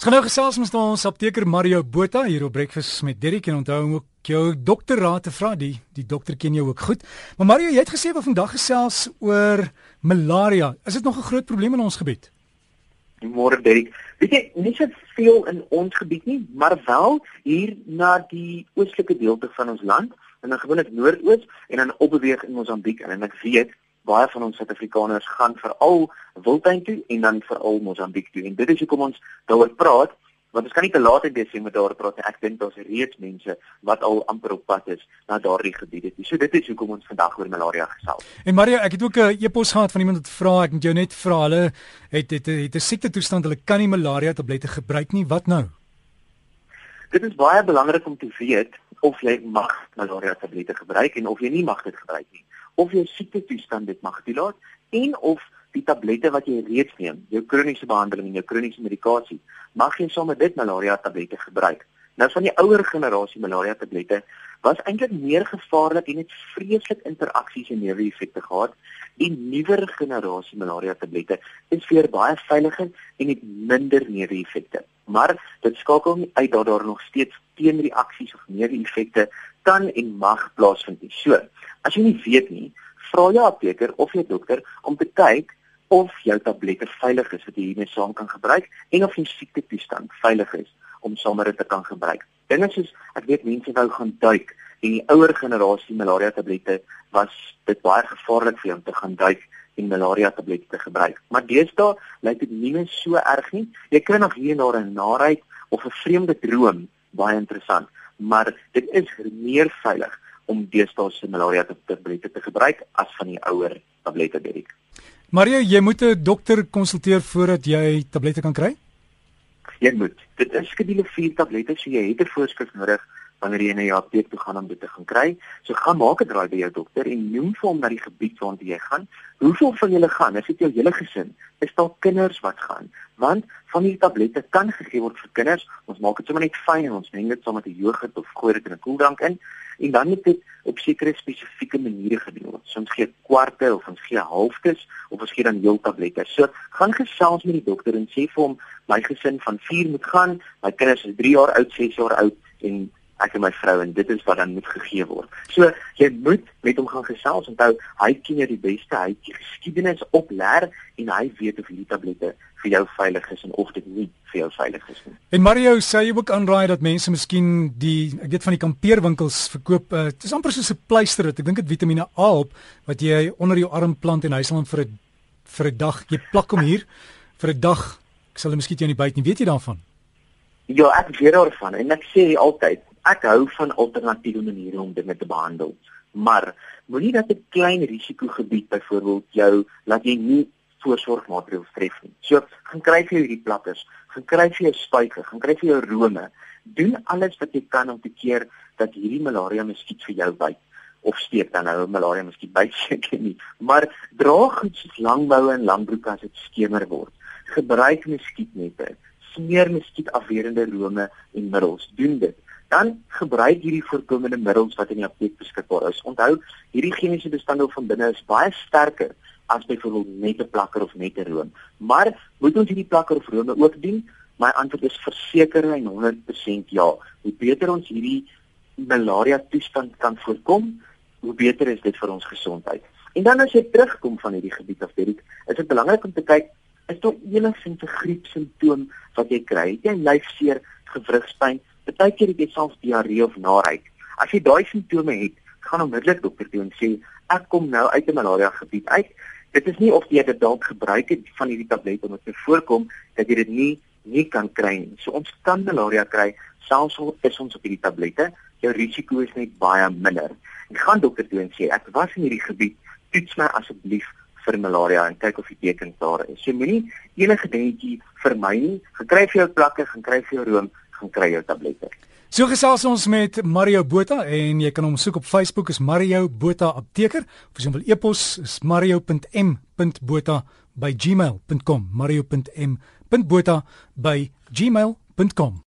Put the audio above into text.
Ons gaan nou gesels met ons apteker Mario Botha hier op Breakfast met Derrick en onthou om ook jou dokterraad te vra. Die die dokter ken jou ook goed. Maar Mario, jy het gesê we vandag gesels oor malaria. Is dit nog 'n groot probleem in ons gebied? Môre Derrick. Weet jy, nie so veel in ons gebied nie, maar wel hier na die oostelike deelte van ons land en dan gewoonlik noordoos en dan opbeweeg in Mosambiek en ek weet baie van ons Suid-Afrikaners gaan veral Wildtuin toe en dan veral Mosambiek toe. En dit is hoekom ons daaroor praat, want ons kan nie te laat in Desember daaroor praat nie. Ek dink daar's reeds mense wat al amper op pad is na daardie gebiede toe. So dit is hoekom ons vandag oor malaria gesels. En Maria, ek het ook 'n e-pos gehad van iemand wat vra, ek moet jou net vra, hulle het het het 'n siekte toestand, hulle kan nie malaria tablette gebruik nie. Wat nou? Dit is baie belangrik om te weet of jy mag malaria tablette gebruik en of jy nie mag dit gebruik nie of jou siekte toestand dit mag toelaat en of die tablette wat jy reeds neem, jou kroniese behandeling en jou kroniese medikasie, mag jy sommer dit malaria tablette gebruik. Nou van die ouer generasie malaria tablette was eintlik meer gevaarlik en het vreeslik interaksies en neeweffekte gehad. Die nuwer generasie malaria tablette is vir baie veiliger en het minder neeweffekte. Maar dit skakel nie uit dat daar nog steeds teenreaksies of neeweffekte kan en mag plaasvind nie. So, as jy nie weet nie, vra jou apteker of jou dokter om te kyk of jou tablette veilig is wat jy hiermee saam kan gebruik en of jou siekte toestand veilig is om sommer dit te kan gebruik. Dinge soos ek weet mense wou gaan duik en die ouer generasie malaria tablette was dit baie gevaarlik vir jou om te gaan duik en malaria tablette te gebruik. Maar deesdae lyk dit nie meer so erg nie. Jy kry nog hier en daar 'n naait of 'n vreemde droom, baie interessant, maar dit is meer veilig om deesdae se malaria tablette te gebruik as van die ouer tablette Derek. Maria, jy moet 'n dokter konsulteer voordat jy tablette kan kry? Jy moet. Dit is skedule 4 tablette, so jy het 'n voorskrif nodig wanneer jy na jou apteek toe gaan om dit te gaan kry. So gaan maak 'n draai by jou dokter en noem vir hom na die gebied waarna jy gaan. Hoeveel van julle gaan? Is dit jou hele gesin? Is daar kinders wat gaan? Want van hierdie tablette kan gegee word vir kinders. Ons maak dit sommer net fyn en ons meng dit saam met 'n jogurt of gooi dit in 'n koeldrank in en dan moet dit op sekere spesifieke maniere gedoen word. Ons gee kwarte of ons gee halftes of ons gee dan heel tablette. So gaan gesels met die dokter en sê vir hom my gesin van 4 moet gaan, my kinders is 3 jaar oud, 6 jaar oud en ek en my vrou en dit is wat dan moet gegee word. So jy moet met hom gaan gesels. Onthou, hy ken jou die beste. Hy het die geskiedenis op leer en hy weet of hierdie tablette vir jou veilig is en of dit nie vir jou veilig is nie. En Mario sê jy ook aanraai dat mense miskien die ek weet van die kampeerwinkels verkoop. Uh, dit is amper soos 'n pleister. Ek dink dit Vitamiene A op wat jy onder jou arm plant en hy sal hom vir 'n vir 'n dag jy plak hom hier vir 'n dag. Ek sal hom miskien jou nie byt nie. Weet jy daarvan? Ja, ek weet daarvan en ek sê altyd ek hou van alternatiewe maniere om dinge te behandel. Maar moenie dat 'n klein risikogebied byvoorbeeld jou laat jy nie voorsorgmaatreëls tref nie. So, gaan kry vir jou hierdie plakkers, gaan kry vir jou spuite, gaan kry vir jou rome. Doen alles wat jy kan om te keer dat hierdie malaria muskiet vir jou byt of steek dan nou malaria muskiet byt seker nie. Maar dra goed soos langboue en langbroeke as dit skemer word. Gebruik muskietnette, smeer muskietafwerende rome en middels. Doen dit dan gebruik hierdie voorkomende middels wat in die apteek beskikbaar is. Onthou, hierdie chemiese bestanddeel van binne is baie sterker as byvoorbeeld net 'n plakker of net 'n room. Maar moet ons hierdie plakker of rome ook doen? My antwoord is verseker en 100% ja. Hoe beter ons hierdie malaria toestand kan voorkom, hoe beter is dit vir ons gesondheid. En dan as jy terugkom van hierdie gebied af, Derek, is dit belangrik om te kyk is daar 'n griep simptoom wat jy kry? Het jy lyfseer, gewrigspyn? Partykeer het jy selfs diarree of naait. As jy daai simptome het, gaan onmiddellik dokter toe en sê ek kom nou uit 'n malaria gebied uit. Dit is nie of jy dit dalk gebruik het van hierdie tablet om dit te voorkom dat jy dit nie nie kan kry nie. So ons kan malaria kry selfs al is ons op hierdie tablette. Jou risiko is net baie minder. Ek gaan dokter toe en sê ek was in hierdie gebied, toets my asseblief vir malaria en kyk of die tekens daar is. So moenie enige dingetjie vermy nie. Gekry vir jou plakke, gaan kry vir jou room, gaan kry jou tablette. So gesels ons met Mario Botha en jy kan hom soek op Facebook is Mario Botha apteker of as jy wil e-pos is mario.m.botha@gmail.com mario.m.botha@gmail.com